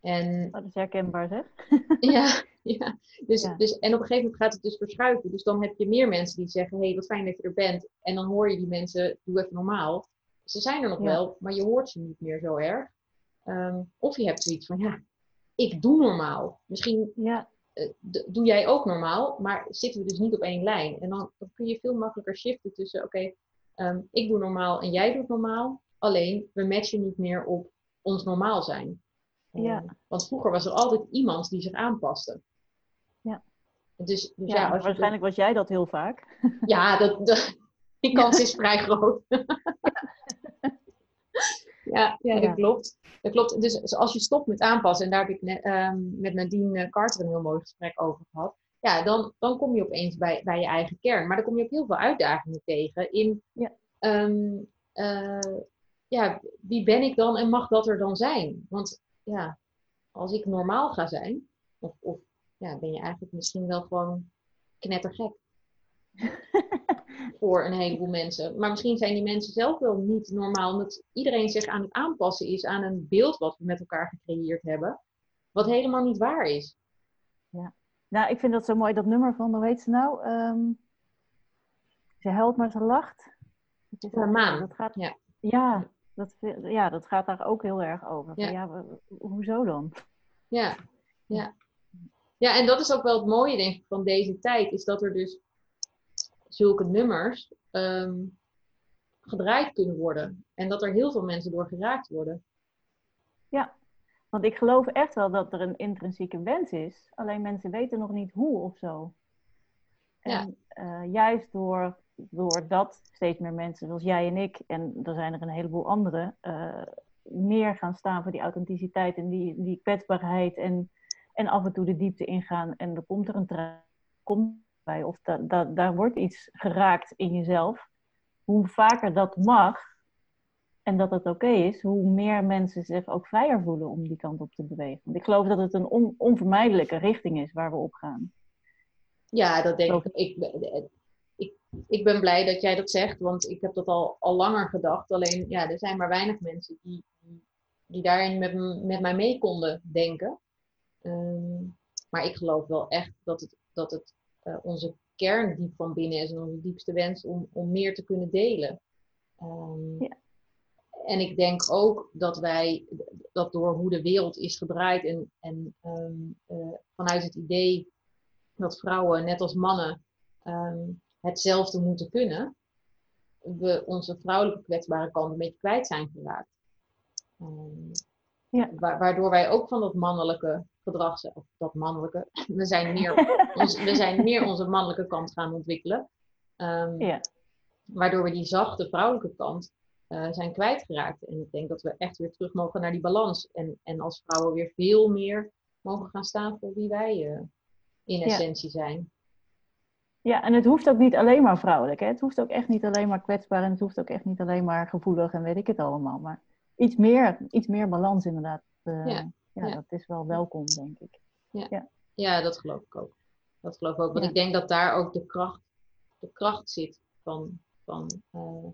En, dat is herkenbaar, zeg. <laughs> ja, <laughs> ja. Dus, ja. Dus, en op een gegeven moment gaat het dus verschuiven. Dus dan heb je meer mensen die zeggen, hé, hey, wat fijn dat je er bent. En dan hoor je die mensen, doe even normaal. Ze zijn er nog ja. wel, maar je hoort ze niet meer zo erg. Um, of je hebt zoiets van, ja, ik doe normaal. Misschien ja. uh, doe jij ook normaal, maar zitten we dus niet op één lijn. En dan, dan kun je veel makkelijker shiften tussen, oké, okay, um, ik doe normaal en jij doet normaal. Alleen, we matchen niet meer op ons normaal zijn. Ja. Um, want vroeger was er altijd iemand die zich aanpaste. Ja. Dus, dus ja, ja waarschijnlijk was jij dat heel vaak. <laughs> Ja, dat, dat die kans is vrij groot. <laughs> ja, ja, dat klopt. Dat klopt. Dus als je stopt met aanpassen, en daar heb ik net, um, met Nadine Carter een heel mooi gesprek over gehad. Ja, dan, dan kom je opeens bij, bij je eigen kern. Maar dan kom je ook heel veel uitdagingen tegen in ja. Um, uh, ja, wie ben ik dan en mag dat er dan zijn? Want ja, als ik normaal ga zijn, of, of ja, ben je eigenlijk misschien wel gewoon knettergek. <laughs> voor een heleboel mensen. Maar misschien zijn die mensen zelf wel niet normaal, omdat iedereen zich aan het aanpassen is aan een beeld wat we met elkaar gecreëerd hebben, wat helemaal niet waar is. Ja, nou, ik vind dat zo mooi, dat nummer van, hoe heet ze nou? Um, ze helpt maar ze lacht. Dat is maan. Dat gaat, ja. ja, dat, ja, dat gaat daar ook heel erg over. Ja. ja hoezo dan? Ja, ja. Ja, en dat is ook wel het mooie, denk ik, van deze tijd, is dat er dus zulke nummers um, gedraaid kunnen worden. En dat er heel veel mensen door geraakt worden. Ja, want ik geloof echt wel dat er een intrinsieke wens is. Alleen mensen weten nog niet hoe of zo. En ja. uh, juist door, door dat steeds meer mensen, zoals jij en ik, en er zijn er een heleboel anderen, uh, meer gaan staan voor die authenticiteit en die, die kwetsbaarheid en, en af en toe de diepte ingaan. En er komt er een traan bij of dat, dat, daar wordt iets geraakt in jezelf. Hoe vaker dat mag en dat het oké is, hoe meer mensen zich ook vrijer voelen om die kant op te bewegen. Want ik geloof dat het een on, onvermijdelijke richting is waar we op gaan. Ja, dat denk ik. Ik, ik. ik ben blij dat jij dat zegt, want ik heb dat al, al langer gedacht. Alleen, ja, er zijn maar weinig mensen die, die daarin met, met mij mee konden denken. Um, maar ik geloof wel echt dat het, dat het uh, onze kern diep van binnen is en onze diepste wens om, om meer te kunnen delen. Um, ja. En ik denk ook dat wij, dat door hoe de wereld is gedraaid en, en um, uh, vanuit het idee dat vrouwen, net als mannen, um, hetzelfde moeten kunnen, we onze vrouwelijke kwetsbare kant een beetje kwijt zijn geraakt. Ja. Waardoor wij ook van dat mannelijke gedrag, of dat mannelijke, <laughs> we zijn meer, <laughs> ons, we zijn meer onze mannelijke kant gaan ontwikkelen. Um, ja. Waardoor we die zachte vrouwelijke kant uh, zijn kwijtgeraakt. En ik denk dat we echt weer terug mogen naar die balans. En, en als vrouwen weer veel meer mogen gaan staan voor wie wij uh, in essentie zijn. Ja, en het hoeft ook niet alleen maar vrouwelijk. Hè? Het hoeft ook echt niet alleen maar kwetsbaar en het hoeft ook echt niet alleen maar gevoelig en weet ik het allemaal. Maar iets meer, iets meer balans inderdaad. Uh, ja. ja. dat is wel welkom, denk ik. Ja, ja. ja dat geloof ik ook. Dat geloof ik ook. Want ik denk dat daar ook de kracht, de kracht zit van, van uh,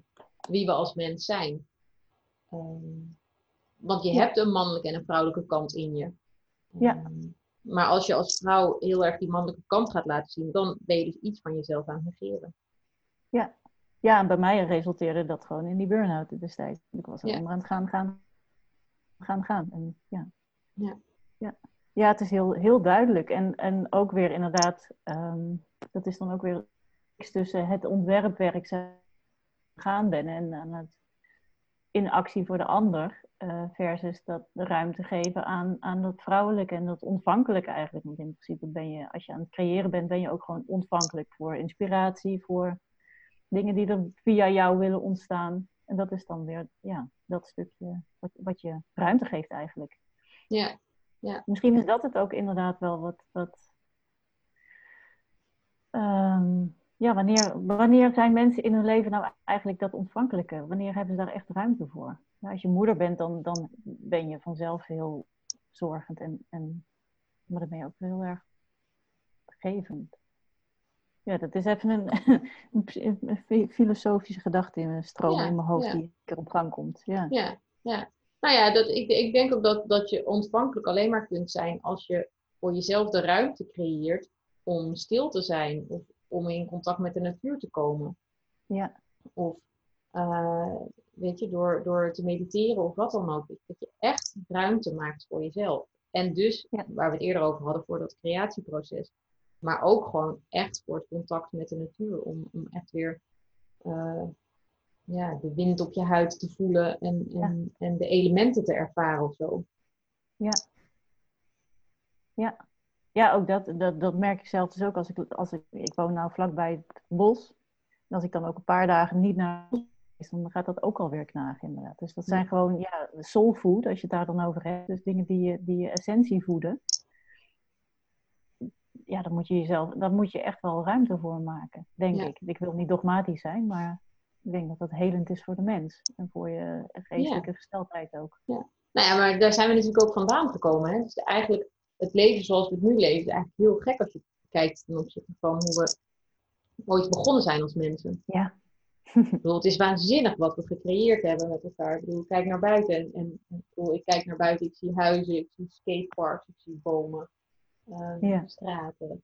wie we als mens zijn. Um, want je hebt een mannelijke en een vrouwelijke kant in je. Ja. Maar als je als vrouw heel erg die mannelijke kant gaat laten zien, dan ben je dus iets van jezelf aan het negeren. Ja. ja, en bij mij resulteerde dat gewoon in die burn-out destijds. Ik was alleen ja. maar aan het gaan, gaan, gaan, gaan. En, ja. Ja. ja. Ja, het is heel, heel duidelijk. En, en ook weer inderdaad, um, dat is dan ook weer tussen het ontwerpwerk gaan ben en aan het in actie voor de ander. Uh, versus dat de ruimte geven aan, aan dat vrouwelijke en dat ontvankelijke eigenlijk. Want in principe ben je, als je aan het creëren bent, ben je ook gewoon ontvankelijk voor inspiratie, voor dingen die er via jou willen ontstaan. En dat is dan weer ja, dat stukje wat, wat je ruimte geeft eigenlijk. Ja, ja. Misschien is dat het ook inderdaad wel wat. wat um, ja, wanneer, wanneer zijn mensen in hun leven nou eigenlijk dat ontvankelijke? Wanneer hebben ze daar echt ruimte voor? Als je moeder bent, dan, dan ben je vanzelf heel zorgend en, en maar dan ben je ook heel erg gevend. Ja, dat is even een, <laughs> een filosofische gedachte in een stroom in mijn hoofd die er op gang komt. Ja, ja, ja. Nou ja, dat, ik, ik denk ook dat, dat je ontvankelijk alleen maar kunt zijn als je voor jezelf de ruimte creëert om stil te zijn of om in contact met de natuur te komen. Ja. Of uh, weet je, door, door te mediteren of wat dan ook. Dat je echt ruimte maakt voor jezelf. En dus, waar we het eerder over hadden, voor dat creatieproces. Maar ook gewoon echt voor het contact met de natuur. Om, om echt weer uh, ja, de wind op je huid te voelen en, en, en de elementen te ervaren of zo. Ja. Ja. Ja, ook dat, dat, dat merk ik zelf dus ook als ik, als ik, ik woon nou vlakbij het bos. En als ik dan ook een paar dagen niet naar het bos dan gaat dat ook alweer knagen inderdaad. Dus dat zijn gewoon, ja, soul food, als je het daar dan over hebt. Dus dingen die je, die je essentie voeden. Ja, dan moet je jezelf, daar moet je echt wel ruimte voor maken, denk ik. Ik wil niet dogmatisch zijn, maar ik denk dat dat helend is voor de mens. En voor je geestelijke ja. gesteldheid ook. Ja. Nou ja, maar daar zijn we natuurlijk ook vandaan gekomen. Hè? Dus eigenlijk het leven zoals we het nu leven is eigenlijk heel gek als je kijkt ten opzichte van hoe we ooit begonnen zijn als mensen. Ja. Ik bedoel, het is waanzinnig wat we gecreëerd hebben met elkaar. Ik bedoel, kijk naar buiten en, en ik, bedoel, ik kijk naar buiten, ik zie huizen, ik zie skateparks, ik zie bomen, uh, ja. straten,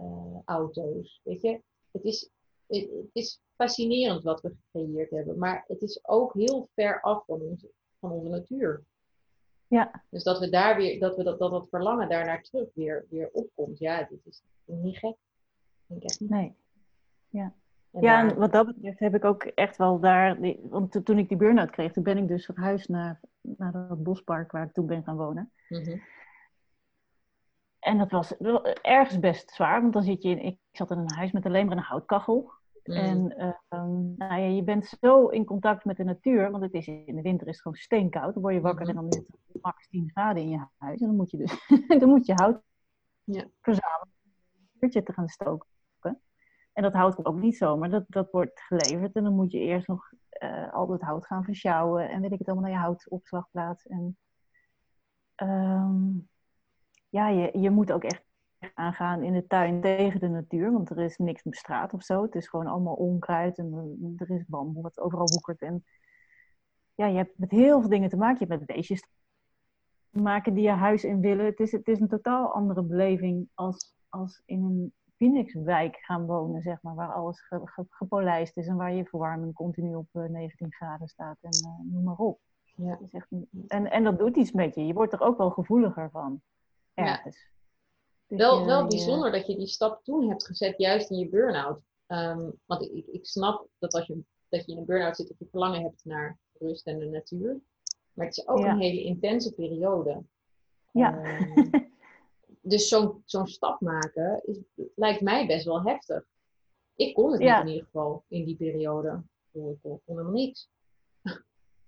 uh, auto's. Weet je, het is, het, het, is fascinerend wat we gecreëerd hebben, maar het is ook heel ver af van onze, van onze natuur. Ja. Dus dat we daar weer, dat we dat, dat, dat verlangen daarnaar terug weer, weer opkomt. Ja, dit is niet gek. Denk echt niet. Nee. Ja. En ja, en wat dat betreft heb ik ook echt wel daar. Want toen ik die burn-out kreeg, toen ben ik dus verhuisd naar, naar dat bospark waar ik toen ben gaan wonen. Mm En dat was ergens best zwaar, want dan zit je in. Ik zat in een huis met alleen maar een houtkachel. Mm. En uh, nou ja, je bent zo in contact met de natuur, want het is in de winter is het gewoon steenkoud. Dan word je wakker en dan is het max 10 graden in je huis. En dan moet je dus <laughs> dan moet je hout ja. verzamelen om een vuurtje te gaan stoken. En dat hout ook niet zomaar, dat, dat wordt geleverd. En dan moet je eerst nog uh, al dat hout gaan versjouwen en weet ik het allemaal naar je houtopslagplaats. En um, ja, je, je moet ook echt aangaan in de tuin tegen de natuur, want er is niks bestraat of zo. Het is gewoon allemaal onkruid en er is bamboe wat overal woekert. En ja, je hebt met heel veel dingen te maken. Je hebt met beestjes te maken die je huis in willen. Het is, het is een totaal andere beleving als, als in een Phoenixwijk gaan wonen, zeg maar, waar alles ge, ge, gepolijst is en waar je verwarming continu op 19 eh, graden staat en uh, noem maar op. Ja. Echt, en, en dat doet iets met je. Je wordt er ook wel gevoeliger van. Ergens. Dus wel, wel bijzonder dat je die stap toen hebt gezet, juist in je burn-out. Um, want ik, ik snap dat als je, dat je in een burn-out zit, dat je verlangen hebt naar rust en de natuur. Maar het is ook een hele intense periode. Ja. Um, <laughs> dus zo'n zo'n stap maken is, lijkt mij best wel heftig. Ik kon het niet in ieder geval in die periode. Ik kon helemaal niks.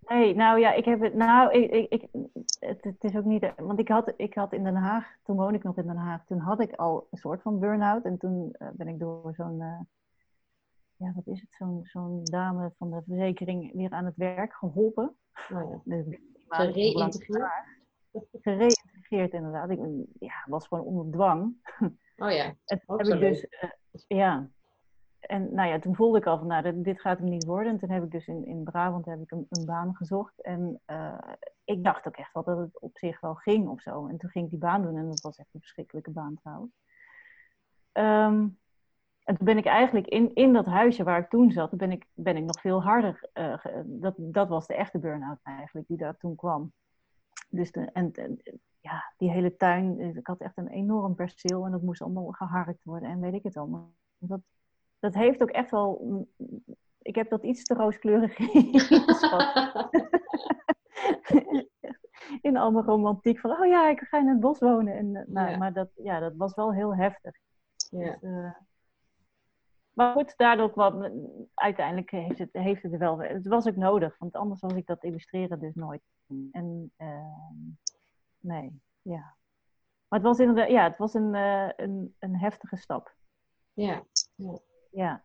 Nee, nou ja, ik heb het. Nou, ik, ik, ik, het, het is ook niet. Want ik had, ik had in Den Haag, toen woonde ik nog in Den Haag, toen had ik al een soort van burn-out. En toen eh, ben ik door zo'n. eh, ja, wat is het? Zo'n zo'n dame van de verzekering weer aan het werk geholpen. Nou ja. Dus Gereïntegreerd? Gereïntegreerd, inderdaad. Ik ja, was gewoon onder dwang. <laughs> Oh ja. En heb ik dus, eh, ja. En nou ja, toen voelde ik al van, nou, dit- gaat hem niet worden. En toen heb ik dus in, in Brabant heb ik een, een baan gezocht. En eh, ik dacht ook echt wel dat het op zich wel ging of zo. En toen ging ik die baan doen en dat was echt een verschrikkelijke baan trouwens. Ehm, en toen ben ik eigenlijk in, in dat huisje waar ik toen zat, ben ik, ben ik nog veel harder. eh, dat, dat was de echte burn-out eigenlijk, die daar toen kwam. Dus de, en, en ja, die hele tuin, eh, ik had echt een enorm perceel en dat moest allemaal geharkt worden en weet ik het allemaal. Dat, dat heeft ook echt wel, ik heb dat iets te rooskleurig <laughs> ingeschat. In al mijn romantiek van, oh ja, ik ga in het bos wonen. En, eh, nou, Ja. Maar dat, ja, dat was wel heel heftig. ja. Dus, eh, maar goed, daardoor kwam, uiteindelijk heeft het, heeft het er wel, het was ook nodig, want anders was ik dat illustreren dus nooit. En ehm, nee, ja. Maar het was inderdaad, ja, het was een, eh, een, een heftige stap. ja. Ja,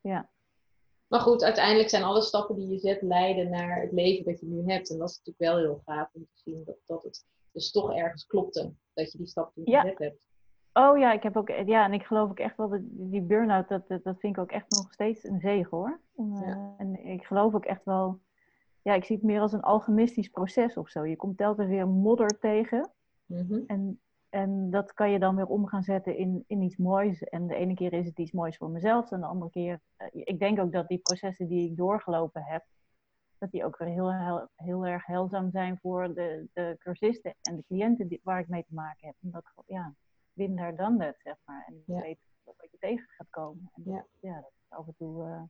ja. Maar goed, uiteindelijk zijn alle stappen die je zet leiden naar het leven dat je nu hebt. En dat is natuurlijk wel heel gaaf om te zien dat, dat het dus toch ergens klopte. Dat je die stap toen Ja. gezet hebt. Oh ja, ik heb ook, ja, en ik geloof ook echt wel dat die burn-out, dat, dat, dat vind ik ook echt nog steeds een zegen hoor. En, eh, en ik geloof ook echt wel, ja, ik zie het meer als een alchemistisch proces of zo. Je komt telkens weer modder tegen Mhm. en, en dat kan je dan weer om gaan zetten in, in iets moois. En de ene keer is het iets moois voor mezelf en de andere keer, eh, ik denk ook dat die processen die ik doorgelopen heb, dat die ook weer heel, heel, heel erg heilzaam zijn voor de, de cursisten en de cliënten die, waar ik mee te maken heb. Omdat, ja, win daar dan dat, zeg maar. En je Ja. weet wat je tegen gaat komen. En Ja. ja, dat is af en toe... eh,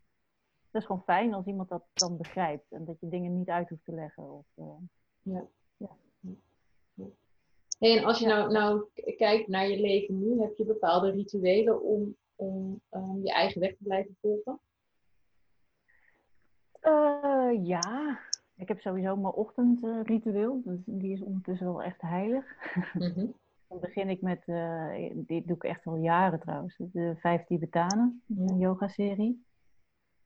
dat is gewoon fijn als iemand dat dan begrijpt. En dat je dingen niet uit hoeft te leggen. Of, eh, Hey, en als je Ja. nou, nou kijkt naar je leven nu, heb je bepaalde rituelen om, om ehm, je eigen weg te blijven volgen? Eh, ja, ik heb sowieso mijn ochtendritueel. Dus die is ondertussen wel echt heilig. Mhm. <laughs> Dan begin ik met, eh, dit doe ik echt al jaren trouwens, de vijf Tibetanen, Ja. een yoga-serie.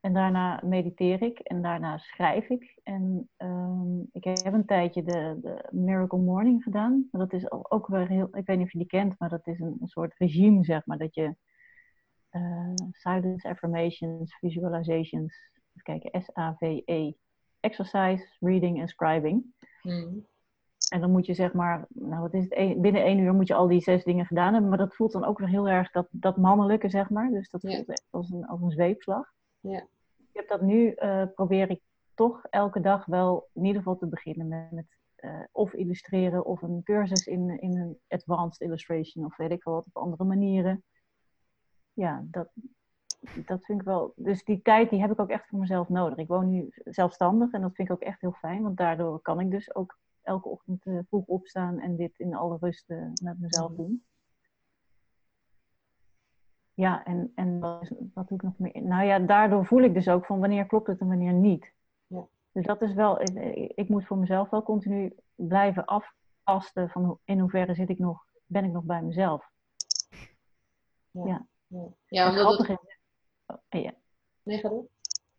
En daarna mediteer ik en daarna schrijf ik. En ehm, ik heb een tijdje de, de Miracle Morning gedaan. Dat is ook weer heel, ik weet niet of je die kent, maar dat is een, een soort regime, zeg maar. Dat je eh, silence affirmations, visualizations, even kijken, S-A-V-E, exercise, reading en scribing. Mhm. En dan moet je zeg maar, nou wat is het, binnen één uur moet je al die zes dingen gedaan hebben. Maar dat voelt dan ook weer heel erg dat, dat mannelijke, zeg maar. Dus dat Ja. voelt echt als een, als een zweepslag. Ja. Ik heb dat nu, eh, probeer ik toch elke dag wel in ieder geval te beginnen met, met eh, of illustreren of een cursus in, in een advanced illustration of weet ik wel wat op andere manieren. Ja, dat, dat vind ik wel. Dus die tijd die heb ik ook echt voor mezelf nodig. Ik woon nu zelfstandig en dat vind ik ook echt heel fijn, want daardoor kan ik dus ook elke ochtend eh, vroeg opstaan en dit in alle rust eh, met mezelf Mhm. doen. Ja, en, en wat, doe ik nog meer? Nou ja, daardoor voel ik dus ook van wanneer klopt het en wanneer niet. Ja. Dus dat is wel, ik, moet voor mezelf wel continu blijven aftasten van hoe- in hoeverre zit ik nog, ben ik nog bij mezelf. Ja, Ja. ja Het omdat het... is- oh, ja. Nee, ga door.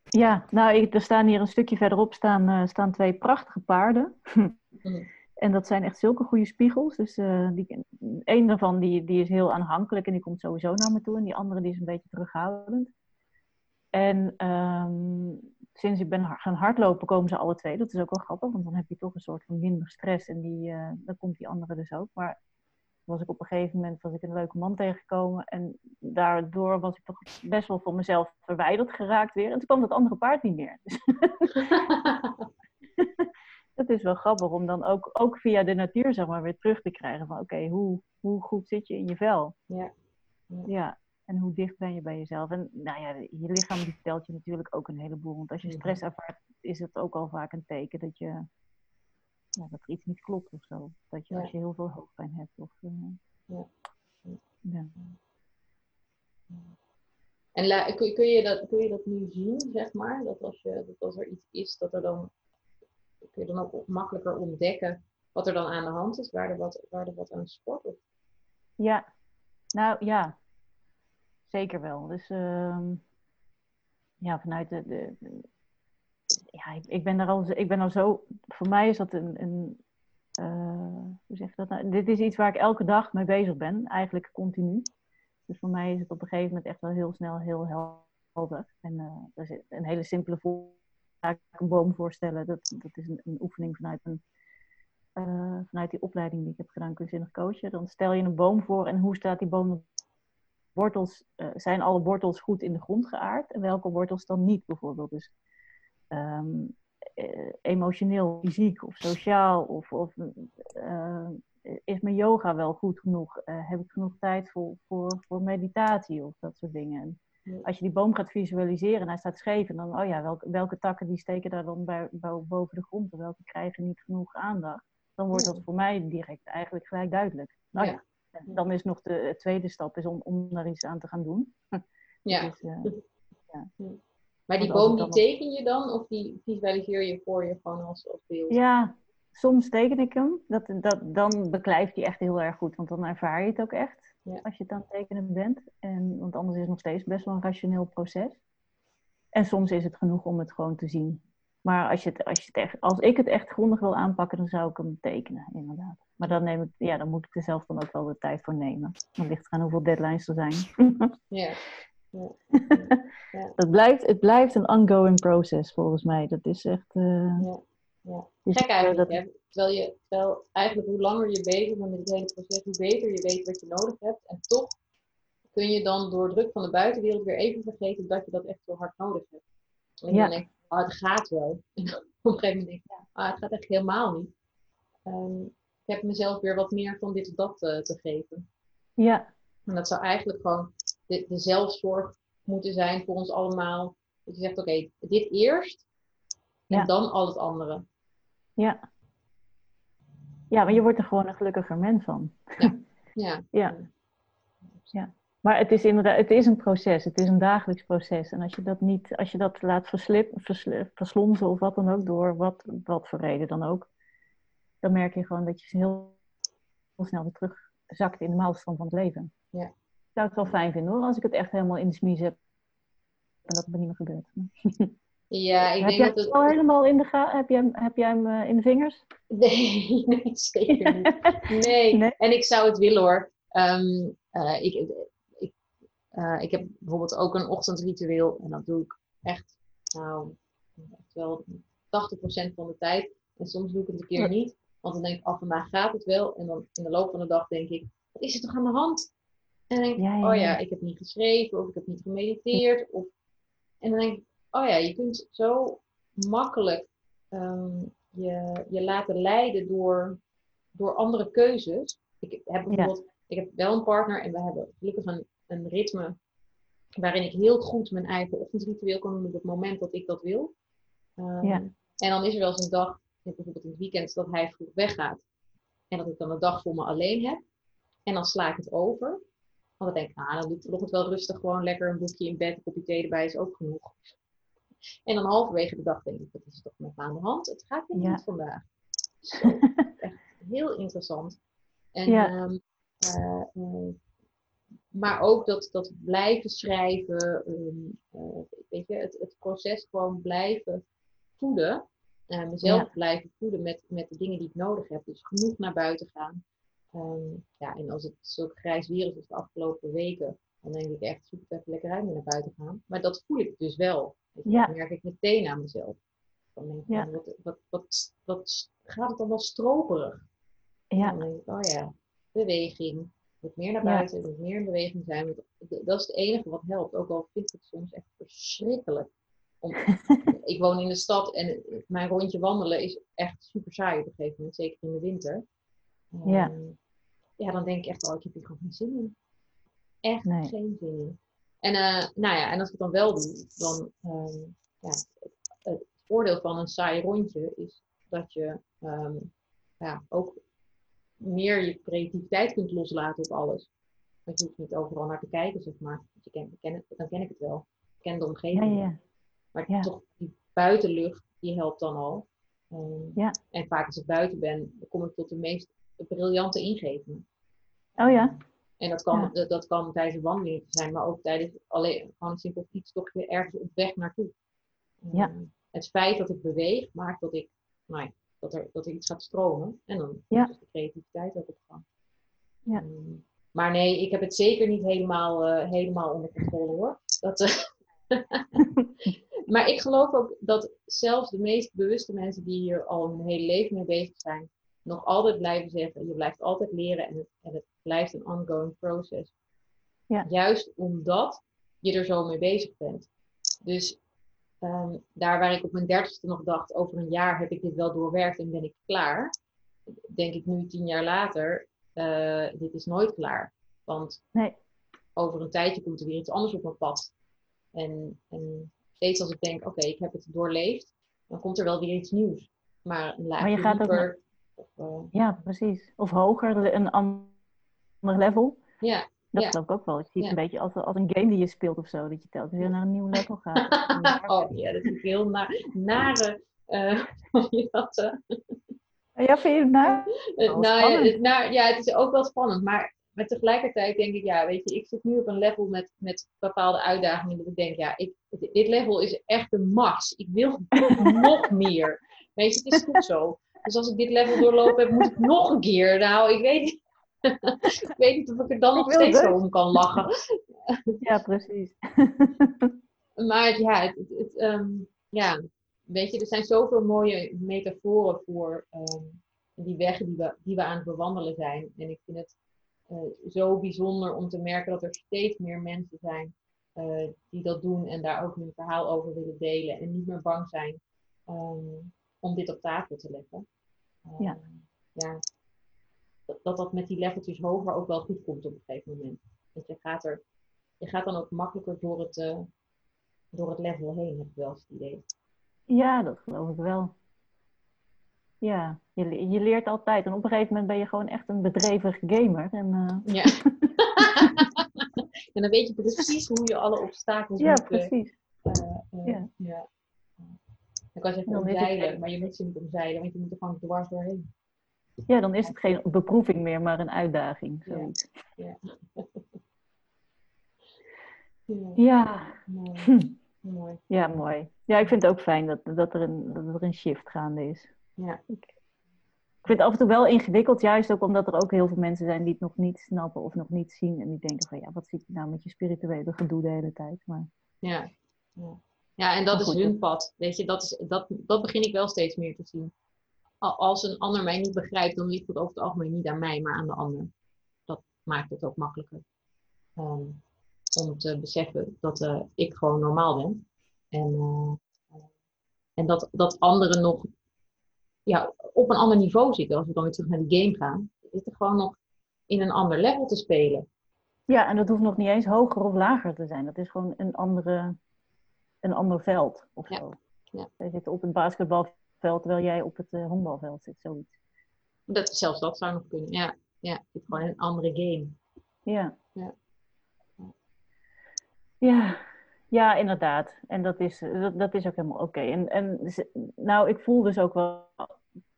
Ja, nou, ik, er staan hier een stukje verderop staan, eh, staan twee prachtige paarden. Mhm. En dat zijn echt zulke goede spiegels. Dus eh, die, een daarvan die, die is heel aanhankelijk en die komt sowieso naar me toe. En die andere die is een beetje terughoudend. En ehm, sinds ik ben gaan hardlopen komen ze alle twee. Dat is ook wel grappig, want dan heb je toch een soort van minder stress. En die, eh, dan komt die andere dus ook. Maar was ik op een gegeven moment was ik een leuke man tegengekomen. En daardoor was ik toch best wel van mezelf verwijderd geraakt weer. En toen kwam dat andere paard niet meer. Dus <laughs> <laughs> het is wel grappig om dan ook, ook via de natuur zeg maar, weer terug te krijgen van oké, hoe, hoe goed zit je in je vel? Ja. Ja. Ja, en hoe dicht ben je bij jezelf? En nou ja, je lichaam die vertelt je natuurlijk ook een heleboel. Want als je stress ervaart, is het ook al vaak een teken dat, je, ja, dat er iets niet klopt of zo. Dat je Ja. als je heel veel hoofdpijn hebt. Of, eh, Ja. ja. En la- kun, je dat, kun je dat nu zien, zeg maar? Dat als, je, dat als er iets is, dat er dan kun je dan ook makkelijker ontdekken wat er dan aan de hand is, waar er wat, waar er wat aan sport Ja, nou ja, zeker wel. Dus ehm, ja, vanuit de, de, ja, ik, ik ben daar al, ik ben al zo, voor mij is dat een, een eh, hoe zeg je dat nou? Dit is iets waar ik elke dag mee bezig ben, eigenlijk continu. Dus voor mij is het op een gegeven moment echt wel heel snel heel helder. En eh, er zit een hele simpele voorbeeld, een boom voorstellen. Dat, dat is een, een oefening vanuit, een, eh, vanuit die opleiding die ik heb gedaan, kunstzinnig coachen. Dan stel je een boom voor en hoe staat die boom wortels, eh, zijn alle wortels goed in de grond geaard en welke wortels dan niet bijvoorbeeld. Dus ehm, eh, emotioneel, fysiek of sociaal of, of is mijn yoga wel goed genoeg? Heb ik genoeg tijd voor, voor, voor meditatie of dat soort dingen? Ja. als je die boom gaat visualiseren en hij staat scheef en dan, oh ja, welke, welke takken die steken daar dan bij, bo- boven de grond en welke krijgen niet genoeg aandacht? Dan wordt Ja. dat voor mij direct eigenlijk gelijk duidelijk. Nou ja, Ja. en dan is nog de de tweede stap is om, om daar iets aan te gaan doen. <laughs> Ja. Dus, eh, Maar die Want als boom die teken je dan of die visualiseer je voor je gewoon als, als beeld? ja, soms teken ik hem. Dat, dat, dan beklijft hij echt heel erg goed, want dan ervaar je het ook echt. Ja. Als je het aan het tekenen bent. En, want anders is het nog steeds best wel een rationeel proces. En soms is het genoeg om het gewoon te zien. Maar als, je het, als, je het echt, als ik het echt grondig wil aanpakken, dan zou ik hem tekenen, inderdaad. Maar dan, neem ik, ja, dan moet ik er zelf dan ook wel de tijd voor nemen. Dan ligt eraan hoeveel deadlines er zijn. <laughs> Ja. Ja. <laughs> het, blijft, het blijft een ongoing process, volgens mij. Dat is echt... eh, Ja. Ja. Gek eigenlijk, hè? Terwijl, je, terwijl eigenlijk hoe langer je bezig bent met het hele proces, hoe beter je weet wat je nodig hebt. En toch kun je dan door druk van de buitenwereld weer even vergeten dat je dat echt zo hard nodig hebt. En Ja. dan denk ik, oh, het gaat wel. <laughs> En dan op een gegeven moment denk ik, ja, ah, het gaat echt helemaal niet. Ehm, ik heb mezelf weer wat meer van dit of dat eh, te geven. ja, En dat zou eigenlijk gewoon de, de zelfzorg moeten zijn voor ons allemaal. Dat je zegt, oké, dit eerst en Ja. dan al het andere. Ja. Ja, maar je wordt er gewoon een gelukkiger mens van. <laughs> Ja, Ja. ja. Maar het is inderdaad, het is een proces. Het is een dagelijks proces. En als je dat niet, als je dat laat verslip, versl- verslonzen of wat dan ook, door wat, wat voor reden dan ook, dan merk je gewoon dat je heel, heel snel weer terugzakt in de maalstroom van het leven. Ja. Ik zou het wel fijn vinden hoor, als ik het echt helemaal in de smies heb en dat het me niet meer gebeurt. <laughs> ja ik heb denk jij dat het al helemaal in de ga heb jij, hem- heb jij hem eh, in de vingers? Nee, <laughs> nee, zeker niet. Nee. <laughs> Nee? en ik zou het willen hoor. Ehm, eh, ik, ik, eh, ik heb bijvoorbeeld ook een ochtendritueel en dat doe ik echt, nou, echt wel 80% van de tijd. En soms doe ik het een keer niet, want dan denk ik, af vandaag gaat het wel. En dan in de loop van de dag denk ik, wat is er toch aan de hand? En dan denk ik, Ja, ja, oh ja. ja, ik heb niet geschreven of ik heb niet gemediteerd. Of... En dan denk ik, oh ja, je kunt zo makkelijk ehm, je, je laten leiden door, door andere keuzes. Ik heb bijvoorbeeld, ik heb wel een partner en we hebben gelukkig een, een ritme waarin ik heel goed mijn eigen ochtendritueel kan doen op het moment dat ik dat wil. Ehm, Ja. En dan is er wel eens een dag, bijvoorbeeld in het weekend, dat hij vroeg weggaat. En dat ik dan een dag voor me alleen heb. En dan sla ik het over. Want dan denk ik, ah, dan doe ik vanochtend wel rustig gewoon lekker een boekje in bed, een kopje thee erbij is ook genoeg. En dan halverwege de dag denk ik, wat is er toch met me aan de hand? Het gaat weer Ja. niet vandaag. <laughs> Echt heel interessant. En, Ja. ehm, eh, eh, maar ook dat, dat blijven schrijven, ehm, eh, weet je, het, het proces gewoon blijven voeden. eh, mezelf Ja. blijven voeden met, met de dingen die ik nodig heb. Dus genoeg naar buiten gaan. Ehm, ja, en als het zo grijs weer is als de afgelopen weken, dan denk ik echt, zoek het even lekker uit met naar buiten gaan. Maar dat voel ik dus wel. Je, Ja. Dat merk ik meteen aan mezelf. Dan denk ik, Ja. wat, wat, wat, wat gaat het allemaal stroperig? Ja, Dan denk ik, oh ja, beweging. Wat meer naar buiten, wat meer in beweging zijn. Dat is het enige wat helpt. Ook al vind ik het soms echt verschrikkelijk. Om, <laughs> ik woon in de stad en mijn rondje wandelen is echt super saai op een gegeven moment. Zeker in de winter. Ja. Ehm, ja, dan denk ik echt, oh, ik heb hier gewoon geen zin in. Echt Nee. geen zin in. En, eh, nou ja, en als ik het dan wel doe, dan ehm, ja, het, het voordeel van een saai rondje is dat je ehm, ja, ook meer je creativiteit kunt loslaten op alles. Want je hoeft niet overal naar te kijken, zeg maar. Je ken, je ken het, dan ken ik het wel. Ik ken de omgeving. ja. Maar Ja. toch, die buitenlucht, die helpt dan al. Ehm, Ja. En vaak als ik buiten ben, kom ik tot de meest briljante ingevingen. Oh ja? En dat kan, Ja. dat, kan tijdens een wandeling zijn, maar ook tijdens alleen gewoon een simpel fietstochtje ergens op weg naartoe. Ja. Het feit dat ik beweeg maakt dat ik, nou ja, dat er, dat er iets gaat stromen. En dan Ja. is de creativiteit ook op gang. Ja. Ehm, maar nee, ik heb het zeker niet helemaal, eh, helemaal onder controle hoor. Dat, eh, <laughs> maar ik geloof ook dat zelfs de meest bewuste mensen die hier al hun hele leven mee bezig zijn, nog altijd blijven zeggen, je blijft altijd leren en het, en het blijft een ongoing process. Ja. Juist omdat je er zo mee bezig bent. Dus ehm, daar waar ik op mijn dertigste nog dacht, over een jaar heb ik dit wel doorwerkt en ben ik klaar, denk ik nu tien jaar later, eh, dit is nooit klaar. Want Nee. over een tijdje komt er weer iets anders op mijn pad. En, en steeds als ik denk, oké, ik heb het doorleefd, dan komt er wel weer iets nieuws. Maar een laagje Maar je gaat ook. Of, eh, Ja, precies. Of hoger, een ander level. ja, Dat Ja. geloof ik ook wel. Ziet Ja. een beetje als, als een game die je speelt of zo. Dat je telkens weer naar een nieuw level gaat. <laughs> oh ja, dat is heel na nare. eh, <laughs> dat, eh, Ja, vind je het Oh, <laughs> nou, ja, het, nou ja, het is ook wel spannend. Maar, maar tegelijkertijd denk ik, ja, weet je, ik zit nu op een level met, met bepaalde uitdagingen. Dat ik denk, ja, ik, dit level is echt de max. Ik wil nog meer. Weet je, het is goed zo. Dus als ik dit level doorlopen heb, moet ik <laughs> nog een keer. Nou, ik weet niet. <laughs> ik weet niet of ik er dan nog steeds zo om kan lachen. <laughs> Ja, precies. Maar ja, het, het, ehm, ja, weet je, er zijn zoveel mooie metaforen voor ehm, die wegen die we, die we aan het bewandelen zijn. En ik vind het eh, zo bijzonder om te merken dat er steeds meer mensen zijn eh, die dat doen en daar ook hun verhaal over willen delen. En niet meer bang zijn ehm, om dit op tafel te leggen. Ehm, Ja. ja, dat, dat dat met die leveltjes hoger ook wel goed komt op een gegeven moment. Dat je gaat er, je gaat dan ook makkelijker door het, eh, door het level heen, heb ik wel eens het idee. Ja, dat geloof ik wel. Ja, je, je leert altijd. En op een gegeven moment ben je gewoon echt een bedrevig gamer. En, eh, Ja. <laughs> en dan weet je precies hoe je alle obstakels ja, moet... eh, precies. eh, Ja. ja. Dan kan zeggen het omzeilen, maar je moet ze niet omzeilen, want je moet er gewoon dwars doorheen. Ja, dan is het geen beproeving meer, maar een uitdaging. Ja. Zoiets. Ja. <laughs> ja, Ja. mooi. Hm. mooi. ja, mooi. Ja, ik vind het ook fijn dat, dat, er, een, dat er een shift gaande is. Ja. Ik, ik vind het af en toe wel ingewikkeld, juist ook omdat er ook heel veel mensen zijn die het nog niet snappen of nog niet zien. En die denken van, ja, wat zit je nou met je spirituele gedoe de hele tijd? Maar Ja. ja. Ja, en dat is hun pad. Weet je, dat, is, dat, dat begin ik wel steeds meer te zien. Al- Als een ander mij niet begrijpt, dan ligt het over het algemeen niet aan mij, maar aan de ander. Dat maakt het ook makkelijker. Ehm, om te beseffen dat eh, ik gewoon normaal ben. En, eh, en dat, dat anderen nog ja, op een ander niveau zitten. Als we dan weer terug naar die game gaan. Zitten gewoon nog in een ander level te spelen. ja, en dat hoeft nog niet eens hoger of lager te zijn. Dat is gewoon een, andere, een ander veld of Ja. zo. Ja. Zij zitten op het basketbalveld terwijl jij op het eh, honkbalveld zit, zoiets. Dat, zelfs dat zou nog kunnen. Ja, ja, het is gewoon een andere game. Ja. Ja. Ja, ja, inderdaad. En dat is, dat, dat is ook helemaal oké. En, en nou, ik voel dus ook wel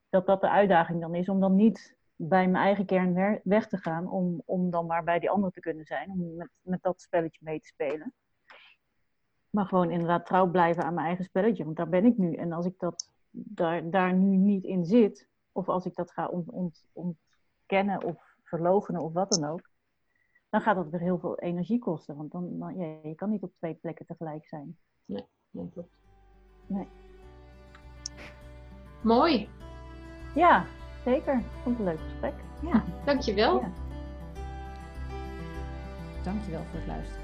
dat dat de uitdaging dan is om dan niet bij mijn eigen kern weg te gaan, om, om dan maar bij die ander te kunnen zijn, om met, met dat spelletje mee te spelen. Maar gewoon inderdaad trouw blijven aan mijn eigen spelletje, want daar ben ik nu. En als ik dat daar, daar nu niet in zit, of als ik dat ga ont, ont, ontkennen of verlogenen of wat dan ook, dan gaat dat weer heel veel energie kosten. Want dan, dan ja, je kan niet op twee plekken tegelijk zijn. Ja, klopt. Nee. Mooi. Ja, zeker. Vond het een leuk gesprek. Ja, dankjewel. Ja. Dankjewel voor het luisteren.